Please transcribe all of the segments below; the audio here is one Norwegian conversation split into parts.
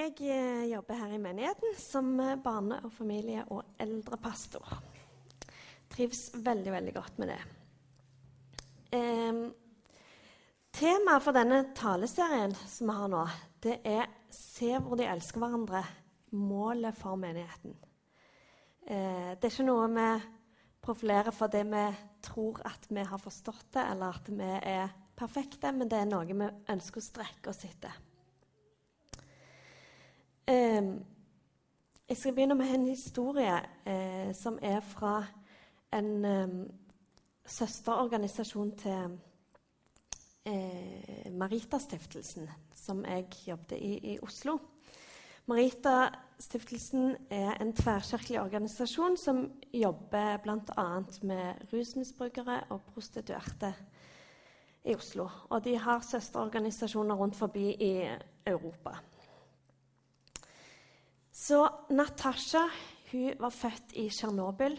Jeg eh, jobber her i menigheten som eh, barne- og familie- og eldrepastor. Trives veldig, veldig godt med det. Eh, temaet for denne taleserien som vi har nå, det er 'Se hvor de elsker hverandre'. Målet for menigheten. Eh, det er ikke noe vi profilerer for det vi tror at vi har forstått det, eller at vi er perfekte, men det er noe vi ønsker å strekke oss etter. Jeg skal begynne med en historie eh, som er fra en søsterorganisasjon til eh, Maritastiftelsen, som jeg jobbet i i Oslo. Maritastiftelsen er en tverrkirkelig organisasjon som jobber bl.a. med rusmisbrukere og prostituerte i Oslo. Og de har søsterorganisasjoner rundt forbi i Europa. Så Natasha hun var født i Tsjernobyl,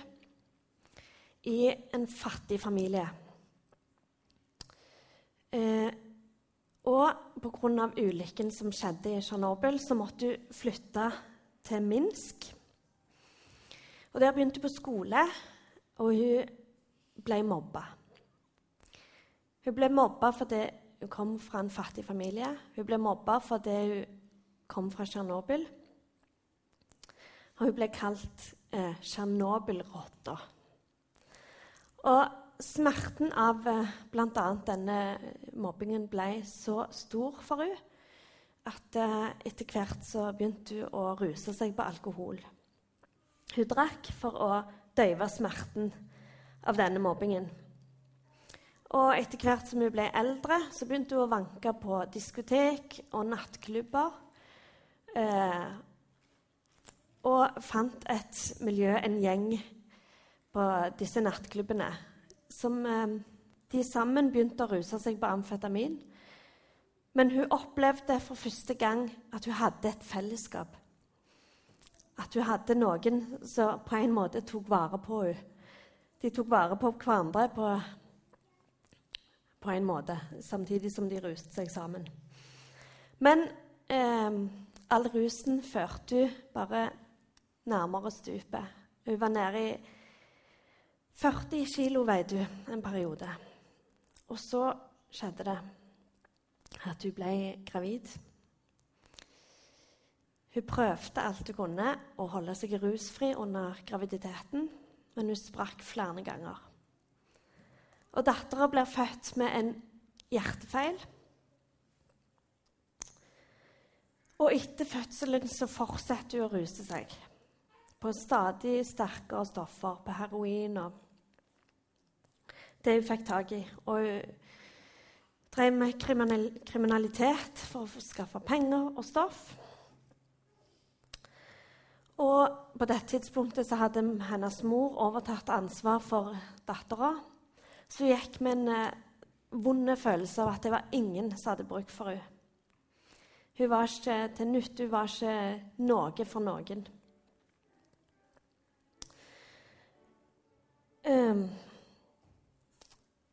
i en fattig familie. Eh, og pga. ulykken som skjedde i Tsjernobyl, så måtte hun flytte til Minsk. Og Der begynte hun på skole, og hun ble mobba. Hun ble mobba fordi hun kom fra en fattig familie. Hun ble mobba fordi hun kom fra Tsjernobyl. Og hun ble kalt eh, Tsjernobyl-rotta. Og smerten av eh, bl.a. denne mobbingen ble så stor for henne at eh, etter hvert så begynte hun å ruse seg på alkohol. Hun drakk for å døyve smerten av denne mobbingen. Og etter hvert som hun ble eldre, så begynte hun å vanke på diskotek og nattklubber. Eh, og fant et miljø, en gjeng, på disse nattklubbene. Som eh, de sammen begynte å ruse seg på amfetamin. Men hun opplevde for første gang at hun hadde et fellesskap. At hun hadde noen som på en måte tok vare på henne. De tok vare på hverandre på, på en måte, samtidig som de ruste seg sammen. Men eh, all rusen førte hun bare nærmere stupet. Hun var nede i 40 kilo veide hun en periode. Og så skjedde det at hun ble gravid. Hun prøvde alt hun kunne å holde seg rusfri under graviditeten, men hun sprakk flere ganger. Og Dattera blir født med en hjertefeil. Og etter fødselen så fortsetter hun å ruse seg på stadig sterkere stoffer, på heroin og det hun fikk tak i. Og hun drev med kriminalitet for å skaffe penger og stoff. Og på dette tidspunktet så hadde hennes mor overtatt ansvar for dattera. Så hun gikk med en eh, vond følelse av at det var ingen som hadde bruk for henne. Hun var ikke til nytte, hun var ikke noe for noen. Um,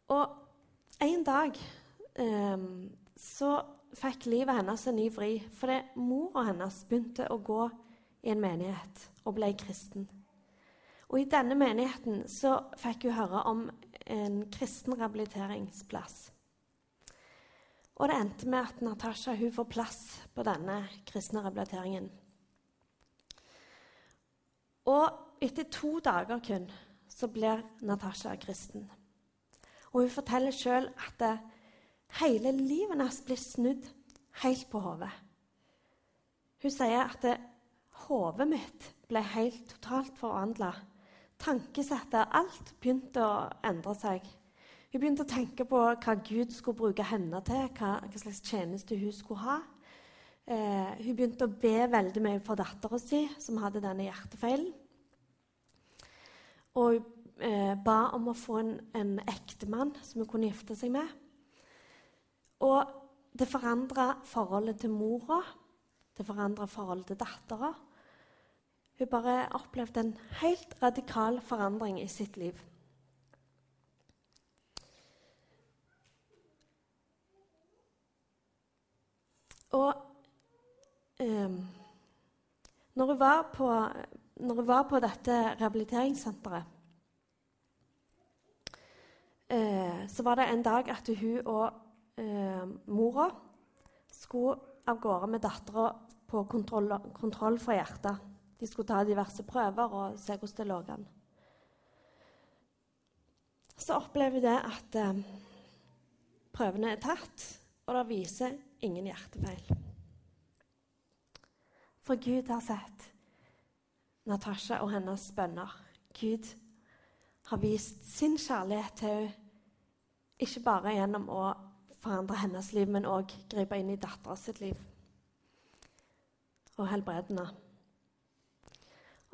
og en dag um, så fikk livet hennes en ny vri. Fordi mora hennes begynte å gå i en menighet og ble kristen. Og I denne menigheten så fikk hun høre om en kristen rehabiliteringsplass. Og det endte med at Natasha hun får plass på denne kristne rehabiliteringen. Og etter to dager kun så blir Natasha kristen. Og hun forteller sjøl at det, hele livet hennes blir snudd helt på hodet. Hun sier at hodet mitt ble helt totalt forvandla. Tankesettet, alt begynte å endre seg. Hun begynte å tenke på hva Gud skulle bruke henne til, hva, hva slags tjeneste hun skulle ha. Eh, hun begynte å be veldig mye for dattera si, som hadde denne hjertefeilen. Og eh, ba om å få en, en ektemann som hun kunne gifte seg med. Og det forandra forholdet til mora, det forandra forholdet til dattera. Hun bare opplevde en helt radikal forandring i sitt liv. Og eh, Når hun var på, når jeg var på dette rehabiliteringssenteret, eh, så var det en dag at hun og eh, mora skulle av gårde med dattera på kontroll, kontroll for hjertet. De skulle ta diverse prøver og se hvordan det lå an. Så opplever vi at eh, prøvene er tatt, og det viser ingen hjertefeil. For Gud har sett Natasha og hennes bønner. Gud har vist sin kjærlighet til henne, ikke bare gjennom å forandre hennes liv, men òg gripe inn i dattera sitt liv og helbrede henne.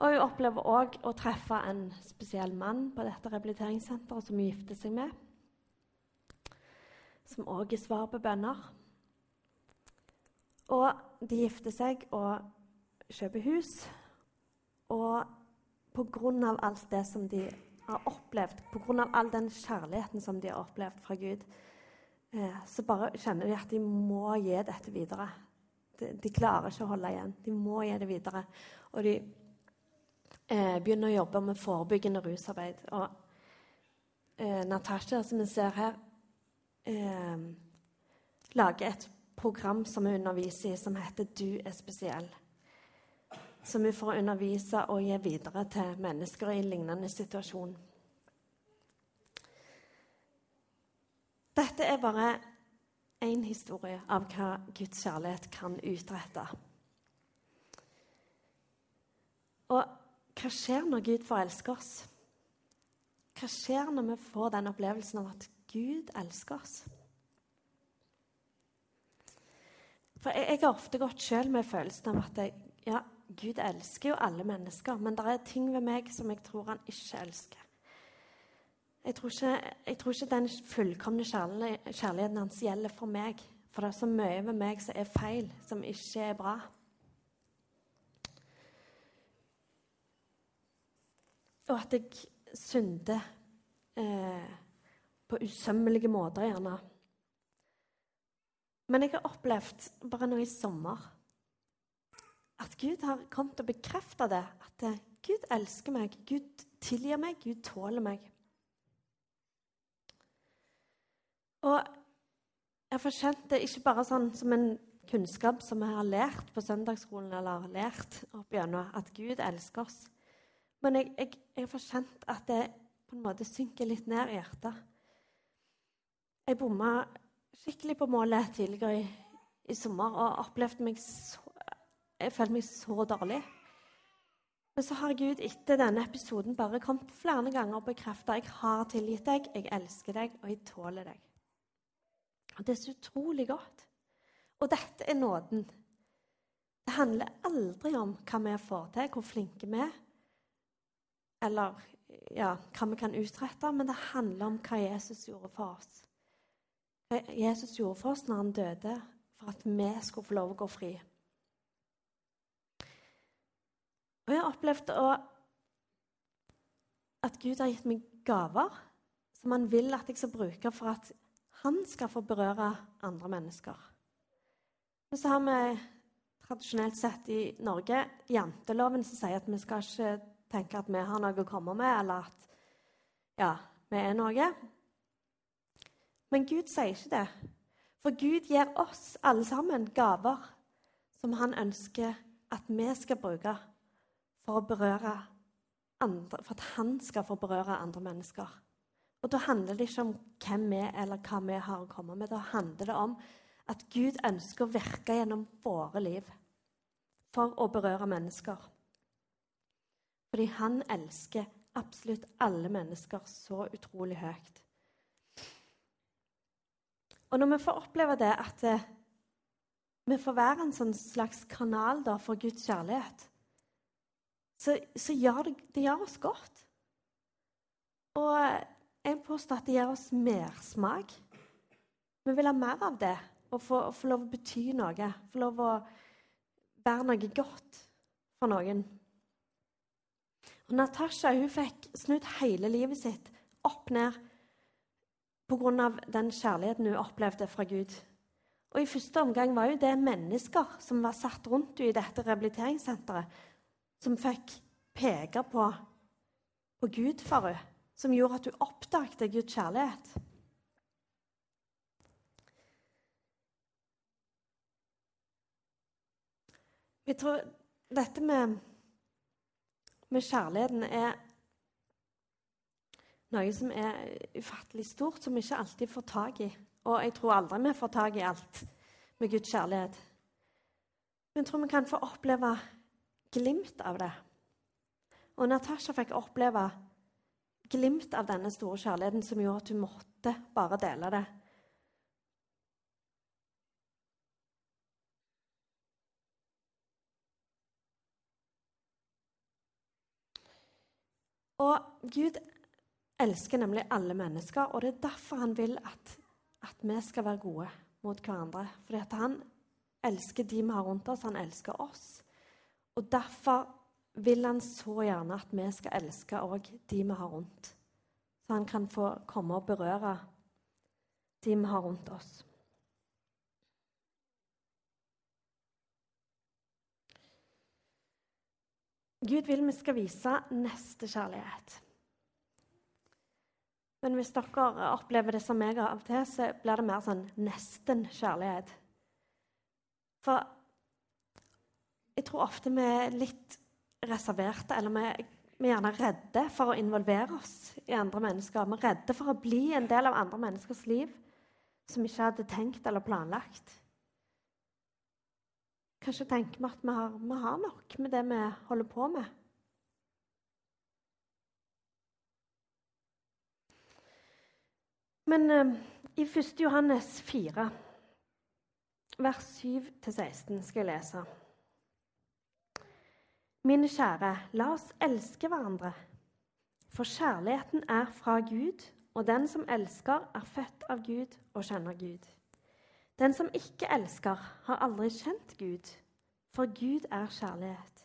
Og hun opplever òg å treffe en spesiell mann på dette rehabiliteringssenteret som hun gifter seg med. Som òg er svar på bønner. Og de gifter seg og kjøper hus. Og pga. alt det som de har opplevd, pga. all den kjærligheten som de har opplevd fra Gud, eh, så bare kjenner de at de må gi dette videre. De, de klarer ikke å holde igjen. De må gi det videre. Og de eh, begynner å jobbe med forebyggende rusarbeid. Og eh, Natasha, som vi ser her, eh, lager et program som hun underviser i, som heter 'Du er spesiell'. Som vi får undervise og gi videre til mennesker i en lignende situasjon. Dette er bare én historie av hva Guds kjærlighet kan utrette. Og hva skjer når Gud forelsker oss? Hva skjer når vi får den opplevelsen av at Gud elsker oss? For Jeg, jeg har ofte gått sjøl med følelsen av at jeg, ja, Gud elsker jo alle mennesker, men det er ting ved meg som jeg tror han ikke elsker. Jeg tror ikke, jeg tror ikke den fullkomne kjærligheten hans gjelder for meg. For det er så mye ved meg som er feil, som ikke er bra. Og at jeg synder eh, på usømmelige måter, gjerne. Men jeg har opplevd bare nå i sommer at Gud har kommet og bekrefta det. At eh, Gud elsker meg, Gud tilgir meg, Gud tåler meg. Og jeg får kjent det ikke bare sånn som en kunnskap som jeg har lært på søndagsskolen, eller lært opp gjennom, at Gud elsker oss. Men jeg, jeg, jeg får kjent at det på en måte synker litt ned i hjertet. Jeg bomma skikkelig på målet tidligere i, i sommer og opplevde meg så Jeg følte meg så dårlig. Men så har Gud etter denne episoden bare kommet flere ganger og bekrefta jeg har tilgitt deg, jeg elsker deg, og jeg tåler deg. Og Det er så utrolig godt. Og dette er nåden. Det handler aldri om hva vi får til, hvor flinke vi er eller ja, hva vi kan utrette, men det handler om hva Jesus gjorde for oss. Hva Jesus gjorde for oss når han døde, for at vi skulle få lov å gå fri. Og jeg har opplevd at Gud har gitt meg gaver som han vil at jeg skal bruke for at han skal få berøre andre mennesker. Men så har vi tradisjonelt sett i Norge janteloven som sier at vi skal ikke tenke at vi har noe å komme med, eller at ja, vi er noe. Men Gud sier ikke det. For Gud gir oss alle sammen gaver som han ønsker at vi skal bruke for andre, for at han skal få berøre andre mennesker. Og Da handler det ikke om hvem vi er, eller hva vi har å komme med. Da handler det om at Gud ønsker å virke gjennom våre liv for å berøre mennesker. Fordi han elsker absolutt alle mennesker så utrolig høyt. Og når vi får oppleve det, at eh, vi får være en sånn slags kanal for Guds kjærlighet, så, så gjør det, det gjør oss godt. Og jeg påstår at det gir oss mersmak. Vi vil ha mer av det og få, få lov å bety noe. Få lov å være noe godt for noen. Og Natasha hun fikk snudd hele livet sitt opp ned pga. den kjærligheten hun opplevde fra Gud. Og I første omgang var jo det mennesker som var satt rundt henne i dette rehabiliteringssenteret. Som fikk peke på, på Gud for henne, som gjorde at hun oppdaget Guds kjærlighet. Jeg tror dette med, med kjærligheten er noe som er ufattelig stort, som vi ikke alltid får tak i. Og jeg tror aldri vi får tak i alt med Guds kjærlighet. Men jeg tror vi kan få oppleve glimt av det. Og Natasha fikk oppleve glimt av denne store kjærligheten som gjorde at hun måtte bare dele det. Og Gud elsker nemlig alle mennesker, og det er derfor han vil at, at vi skal være gode mot hverandre. Fordi han elsker de vi har rundt oss, han elsker oss. Og derfor vil han så gjerne at vi skal elske òg de vi har rundt. Så han kan få komme og berøre de vi har rundt oss. Gud vil vi skal vise nestekjærlighet. Men hvis dere opplever det som jeg av og til, så blir det mer sånn nesten-kjærlighet. For jeg tror ofte vi er litt reserverte, eller vi, vi, er gjerne redde for å involvere oss i andre mennesker. Vi er redde for å bli en del av andre menneskers liv som vi ikke hadde tenkt eller planlagt. Kanskje tenker vi at vi har, vi har nok med det vi holder på med. Men uh, i 1. Johannes 4, vers 7-16, skal jeg lese. Mine kjære, la oss elske hverandre. For kjærligheten er fra Gud, og den som elsker, er født av Gud og kjenner Gud. Den som ikke elsker, har aldri kjent Gud, for Gud er kjærlighet.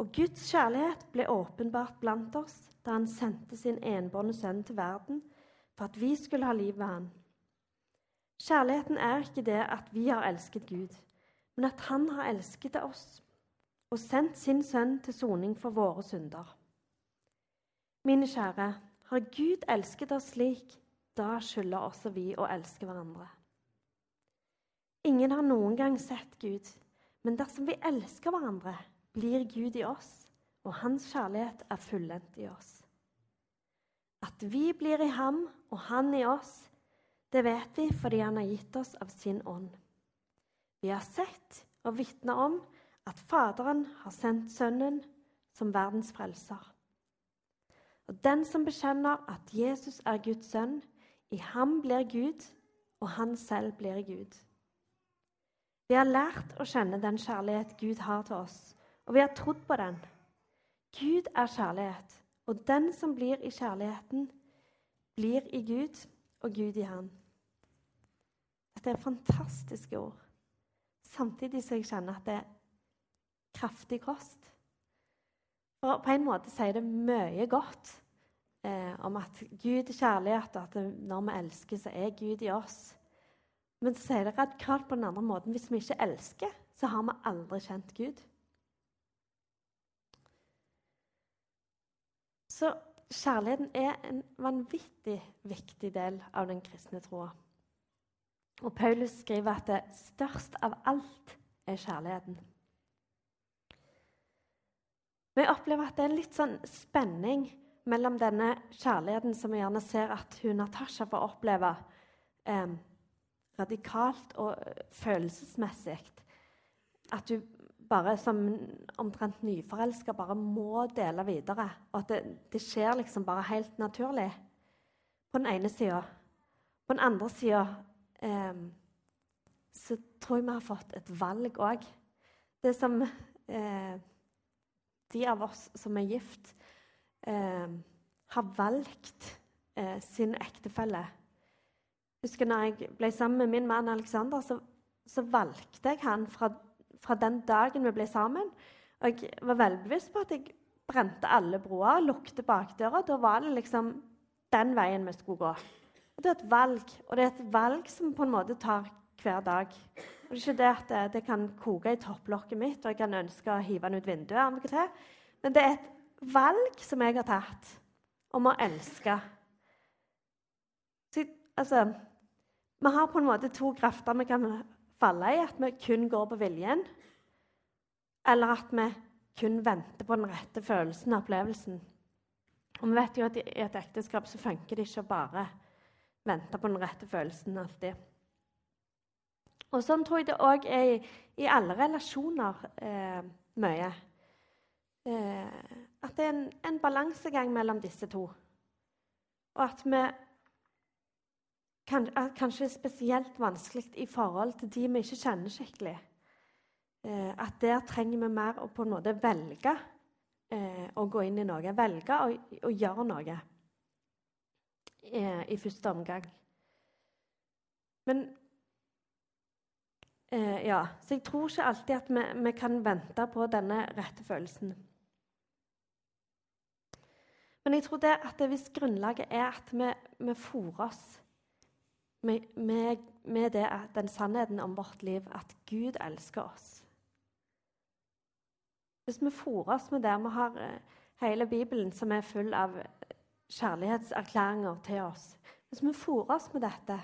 Og Guds kjærlighet ble åpenbart blant oss da han sendte sin enbårne sønn til verden for at vi skulle ha liv ved han. Kjærligheten er ikke det at vi har elsket Gud, men at han har elsket oss og sendt sin sønn til soning for våre synder. Mine kjære, har Gud elsket oss slik, da skylder også vi å elske hverandre. Ingen har noen gang sett Gud, men dersom vi elsker hverandre, blir Gud i oss, og hans kjærlighet er fullendt i oss. At vi blir i ham og han i oss, det vet vi fordi han har gitt oss av sin ånd. Vi har sett og vitner om at Faderen har sendt Sønnen som verdens frelser. Og den som bekjenner at Jesus er Guds sønn, i ham blir Gud, og han selv blir Gud. Vi har lært å kjenne den kjærlighet Gud har til oss, og vi har trodd på den. Gud er kjærlighet, og den som blir i kjærligheten, blir i Gud og Gud i han. Dette er fantastiske ord. Samtidig som jeg kjenner at det er kraftig kost. Og på en måte sier det mye godt eh, om at Gud er kjærlighet, og at når vi elsker, så er Gud i oss. Men så sier det radikalt på den andre måten hvis vi ikke elsker, så har vi aldri kjent Gud. Så kjærligheten er en vanvittig viktig del av den kristne troa. Og Paulus skriver at det størst av alt er kjærligheten. Vi opplever at det er en litt sånn spenning mellom denne kjærligheten som vi gjerne ser at hun Natasha får oppleve eh, radikalt og følelsesmessig. At hun bare som omtrent nyforelska bare må dele videre. Og at det, det, skjer liksom bare helt naturlig. På den ene sida. På den andre sida eh, så tror jeg vi har fått et valg òg. Det som eh, de av oss som er gift, eh, har valgt eh, sin ektefelle. Husker når jeg ble sammen med min mann Alexander, så, så valgte jeg han fra fra den dagen vi ble sammen. Og jeg var velbevisst på at jeg brente alle broer, lukket bakdøra. Da var det liksom den veien vi skulle gå. Og Det er et valg, og det er et valg som på en måte tar hver dag. Og Det er ikke det at det, kan koke i topplokket mitt, og jeg kan ønske å hive den ut vinduet. Men det er et valg som jeg har tatt om å elske. Så, altså, vi har på en måte to krefter vi kan falle i. At vi kun går på viljen, eller at vi kun venter på den rette følelsen og opplevelsen. Og vi vet jo at i et ekteskap så funker det ikke å bare vente på den rette følelsen alltid. Og sånn tror jeg det òg er i, i, alle relasjoner eh, mye. Eh, at det er en, en balansegang mellom disse to. Og at vi kan, at Kanskje spesielt vanskelig i forhold til de vi ikke kjenner skikkelig. Eh, at der trenger vi mer å på en måte velge eh, å gå inn i noe. Velge å, å gjøre noe eh, i første omgang. Men Eh, ja, så jeg tror ikke alltid at vi, vi, kan vente på denne rette følelsen. Men jeg tror det at det, hvis grunnlaget er at vi, vi fôrer oss med, med, med det, den sannheten om vårt liv, at Gud elsker oss Hvis vi fôrer oss med det Vi har eh, hele Bibelen som er full av kjærlighetserklæringer til oss. Hvis vi fôrer oss med dette,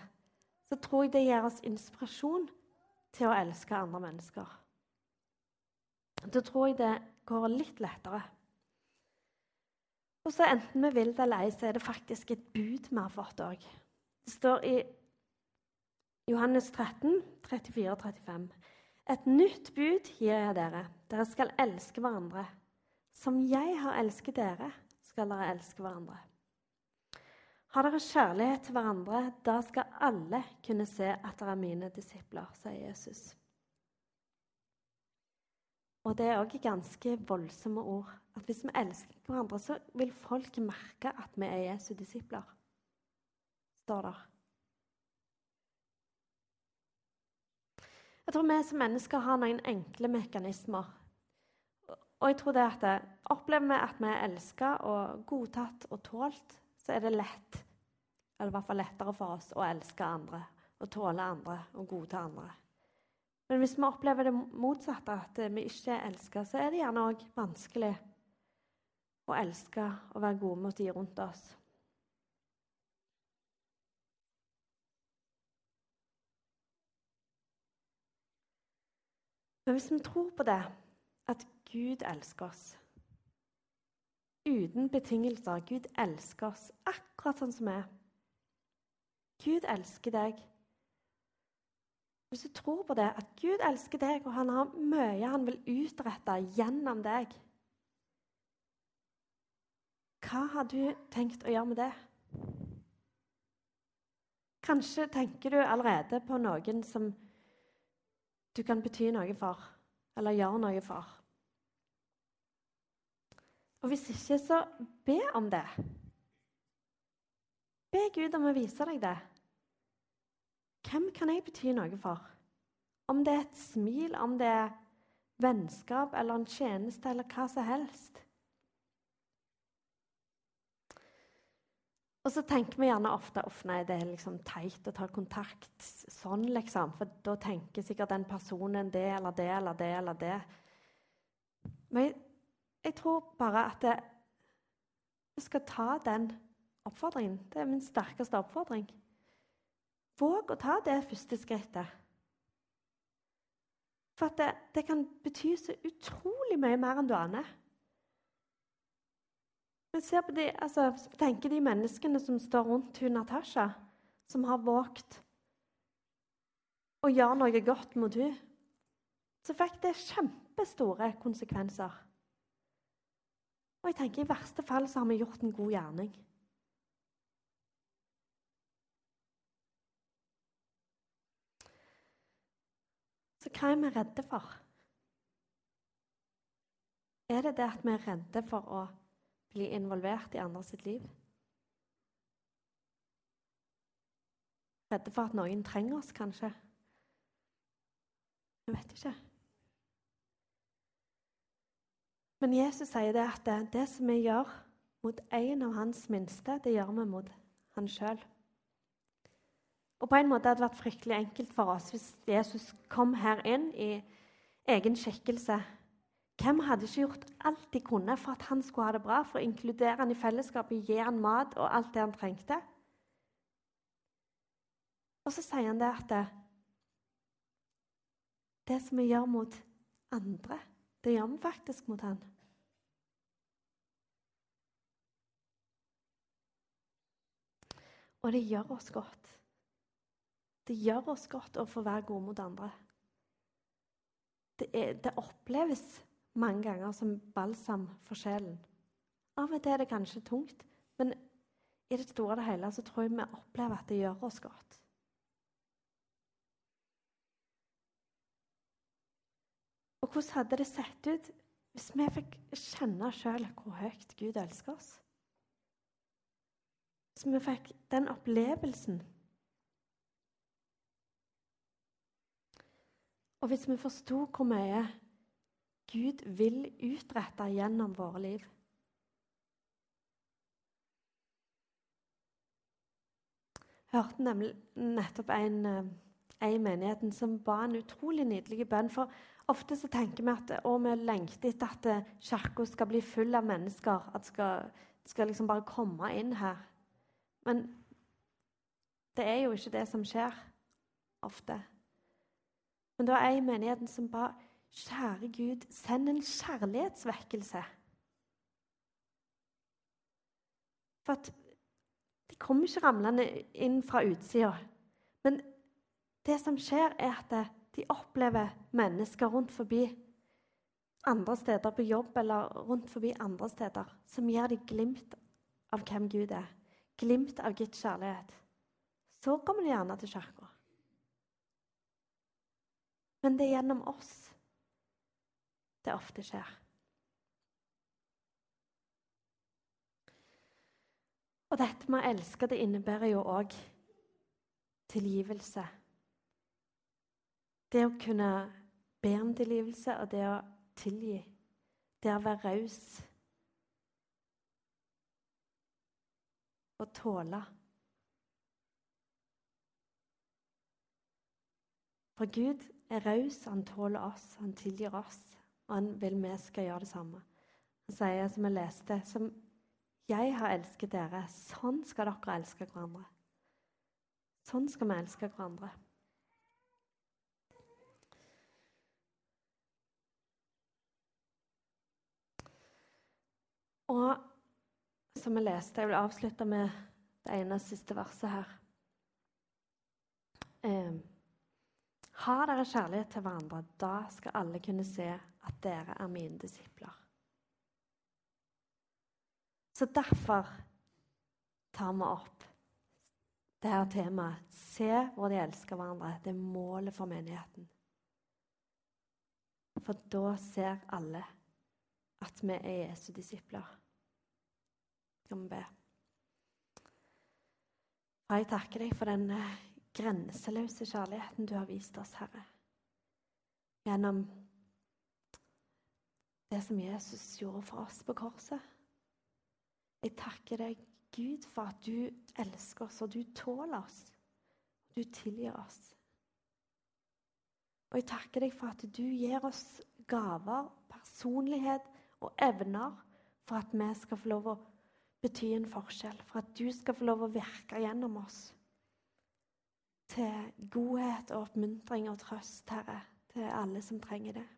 så tror jeg det gir oss inspirasjon til å elske andre mennesker. Da tror jeg det går litt lettere. Og så Enten vi vil det eller ei, så er det faktisk et bud vi har fått òg. Det står i Johannes 13, 34-35. Et nytt bud gir jeg dere. Dere skal elske hverandre. Som jeg har elsket dere, skal dere elske hverandre. Har dere kjærlighet til hverandre, da skal alle kunne se at dere er mine disipler, sier Jesus. Og det er òg ganske voldsomme ord. At hvis vi elsker hverandre, så vil folk merke at vi er Jesu disipler, står der. Jeg tror vi som mennesker har noen enkle mekanismer. Og jeg tror det at Opplever vi at vi er elska og godtatt og tålt, så er det lett, eller i hvert fall lettere for oss, å elske andre og tåle andre og godta andre. Men hvis vi opplever det motsatte, at vi ikke er elska, så er det gjerne òg vanskelig å elske og være gode mot de rundt oss. Men hvis vi tror på det, at Gud elsker oss uten betingelser. Gud elsker oss akkurat sånn som vi er. Gud elsker deg. Hvis du tror på det, at Gud elsker deg, og han har mye han vil utrette gjennom deg Hva har du tenkt å gjøre med det? Kanskje tenker du allerede på noen som du kan bety noe for, eller gjøre noe for. Og hvis ikke, så be om det. Be Gud om å vise deg det. Hvem kan jeg bety noe for? Om det er et smil, om det er vennskap eller en tjeneste eller hva som helst. Og så tenker vi gjerne ofte at nei, det er liksom teit å ta kontakt sånn, liksom. For da tenker sikkert den personen det eller det eller det eller det. Men jeg tror bare at vi skal ta den oppfordringen. Det er min sterkeste oppfordring. Våg å ta det første skrittet. For det, det, kan bety så utrolig mye mer enn du aner. Men se på de, altså, tenker de menneskene som står rundt hun Natasha, som har våget å gjøre noe godt mot hun. Så fikk det kjempestore konsekvenser. Og jeg tenker I verste fall så har vi gjort en god gjerning. Så hva er vi redde for? Er det det at vi er redde for å bli involvert i andre sitt liv? Redde for at noen trenger oss, kanskje? Jeg vet ikke. Men Jesus sier det at det, som vi gjør mot en av hans minste, det gjør vi mot han sjøl. Og på en måte hadde det vært fryktelig enkelt for oss hvis Jesus kom her inn i egen skikkelse Hvem hadde ikke gjort alt de kunne for at han skulle ha det bra, for å inkludere han i fellesskapet, gi han mat og alt det han trengte? Og så sier han det at det, det som vi gjør mot andre, det gjør vi faktisk mot han. Og det gjør oss godt. Det gjør oss godt å få være gode mot andre. Det, er, det oppleves mange ganger som balsam for sjelen. Av og til er det kanskje tungt, men i det store og det hele så tror jeg vi opplever at det gjør oss godt. Og hvordan hadde det sett ut hvis vi fikk kjenne sjøl hvor høyt Gud elsker oss? Hvis vi fikk den opplevelsen Og hvis vi forsto hvor mye Gud vil utrette gjennom våre liv Jeg hørte nemlig nettopp en, en i menigheten som ba en utrolig nydelig bønn. For ofte så tenker vi at å, vi lengter etter at eh, kirka skal bli full av mennesker. At det skal, skal liksom bare komme inn her. Men det er jo ikke det som skjer ofte. Men det var ei i menigheten som ba Kjære Gud, send en kjærlighetsvekkelse. For at de kommer ikke ramlende inn fra utsida. Men det som skjer, er at de opplever mennesker rundt forbi andre steder på jobb eller rundt forbi andre steder som gir dem glimt av hvem Gud er. Glimt av Guds kjærlighet. Så kommer de gjerne til kirka. Men det er gjennom oss det ofte skjer. Og dette med å elske, det innebærer jo òg tilgivelse. Det å kunne be om tilgivelse og det å tilgi. Det å være raus. Og tåle. For Gud er raus, han tåler oss, han tilgir oss, og han vil vi skal gjøre det samme. Han sier, som jeg leste, som jeg har elsket dere, sånn skal dere elske hverandre. Sånn skal vi elske hverandre. Og som jeg leste Jeg vil avslutte med det ene siste verset her. Eh, har dere kjærlighet til hverandre, da skal alle kunne se at dere er mine disipler. Så derfor tar vi opp det her temaet. Se hvor de elsker hverandre. Det er målet for menigheten. For da ser alle at vi er Jesu disipler. Skal vi be. Far, jeg takker deg for den grenseløse kjærligheten du har vist oss, Herre. Gjennom det som Jesus gjorde for oss på korset. Jeg takker deg, Gud, for at du elsker oss, og du tåler oss. Du tilgir oss. Og jeg takker deg for at du gir oss gaver, personlighet og evner for at vi skal få lov å bety en forskjell, for at du skal få lov å virke gjennom oss til godhet og oppmuntring og trøst, Herre, til alle som trenger det.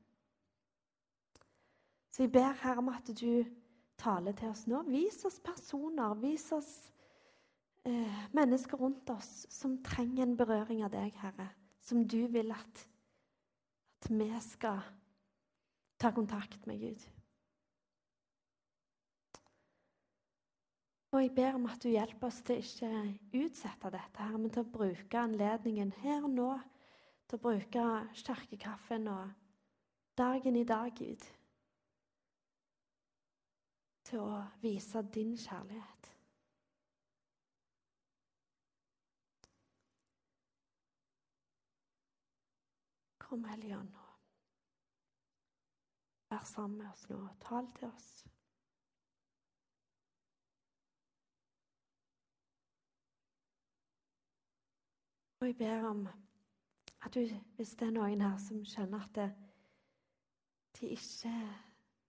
Så jeg ber Herre om at du taler til oss nå. Vis oss personer, vis oss eh, mennesker rundt oss som trenger en berøring av deg, Herre. Som du vil at, at vi skal ta kontakt med Gud. Og jeg ber om at du hjelper oss til ikke utsette dette, her, men til å bruke anledningen her og nå. Til å bruke kirkekaffen og dagen i dag, Gud. Til å vise din kjærlighet. Kom, Hellige Ånd. Vær sammen med oss nå. Tal til oss. Og jeg ber om at du, hvis det er noen her som skjønner at det, de ikke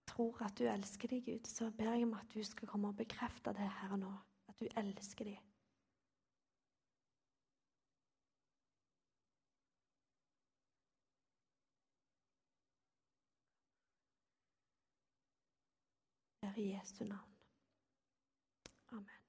tror at du elsker dem, Gud, så ber jeg om at du skal komme og bekrefte det her og nå. At du elsker dem. i Jesu navn. Amen.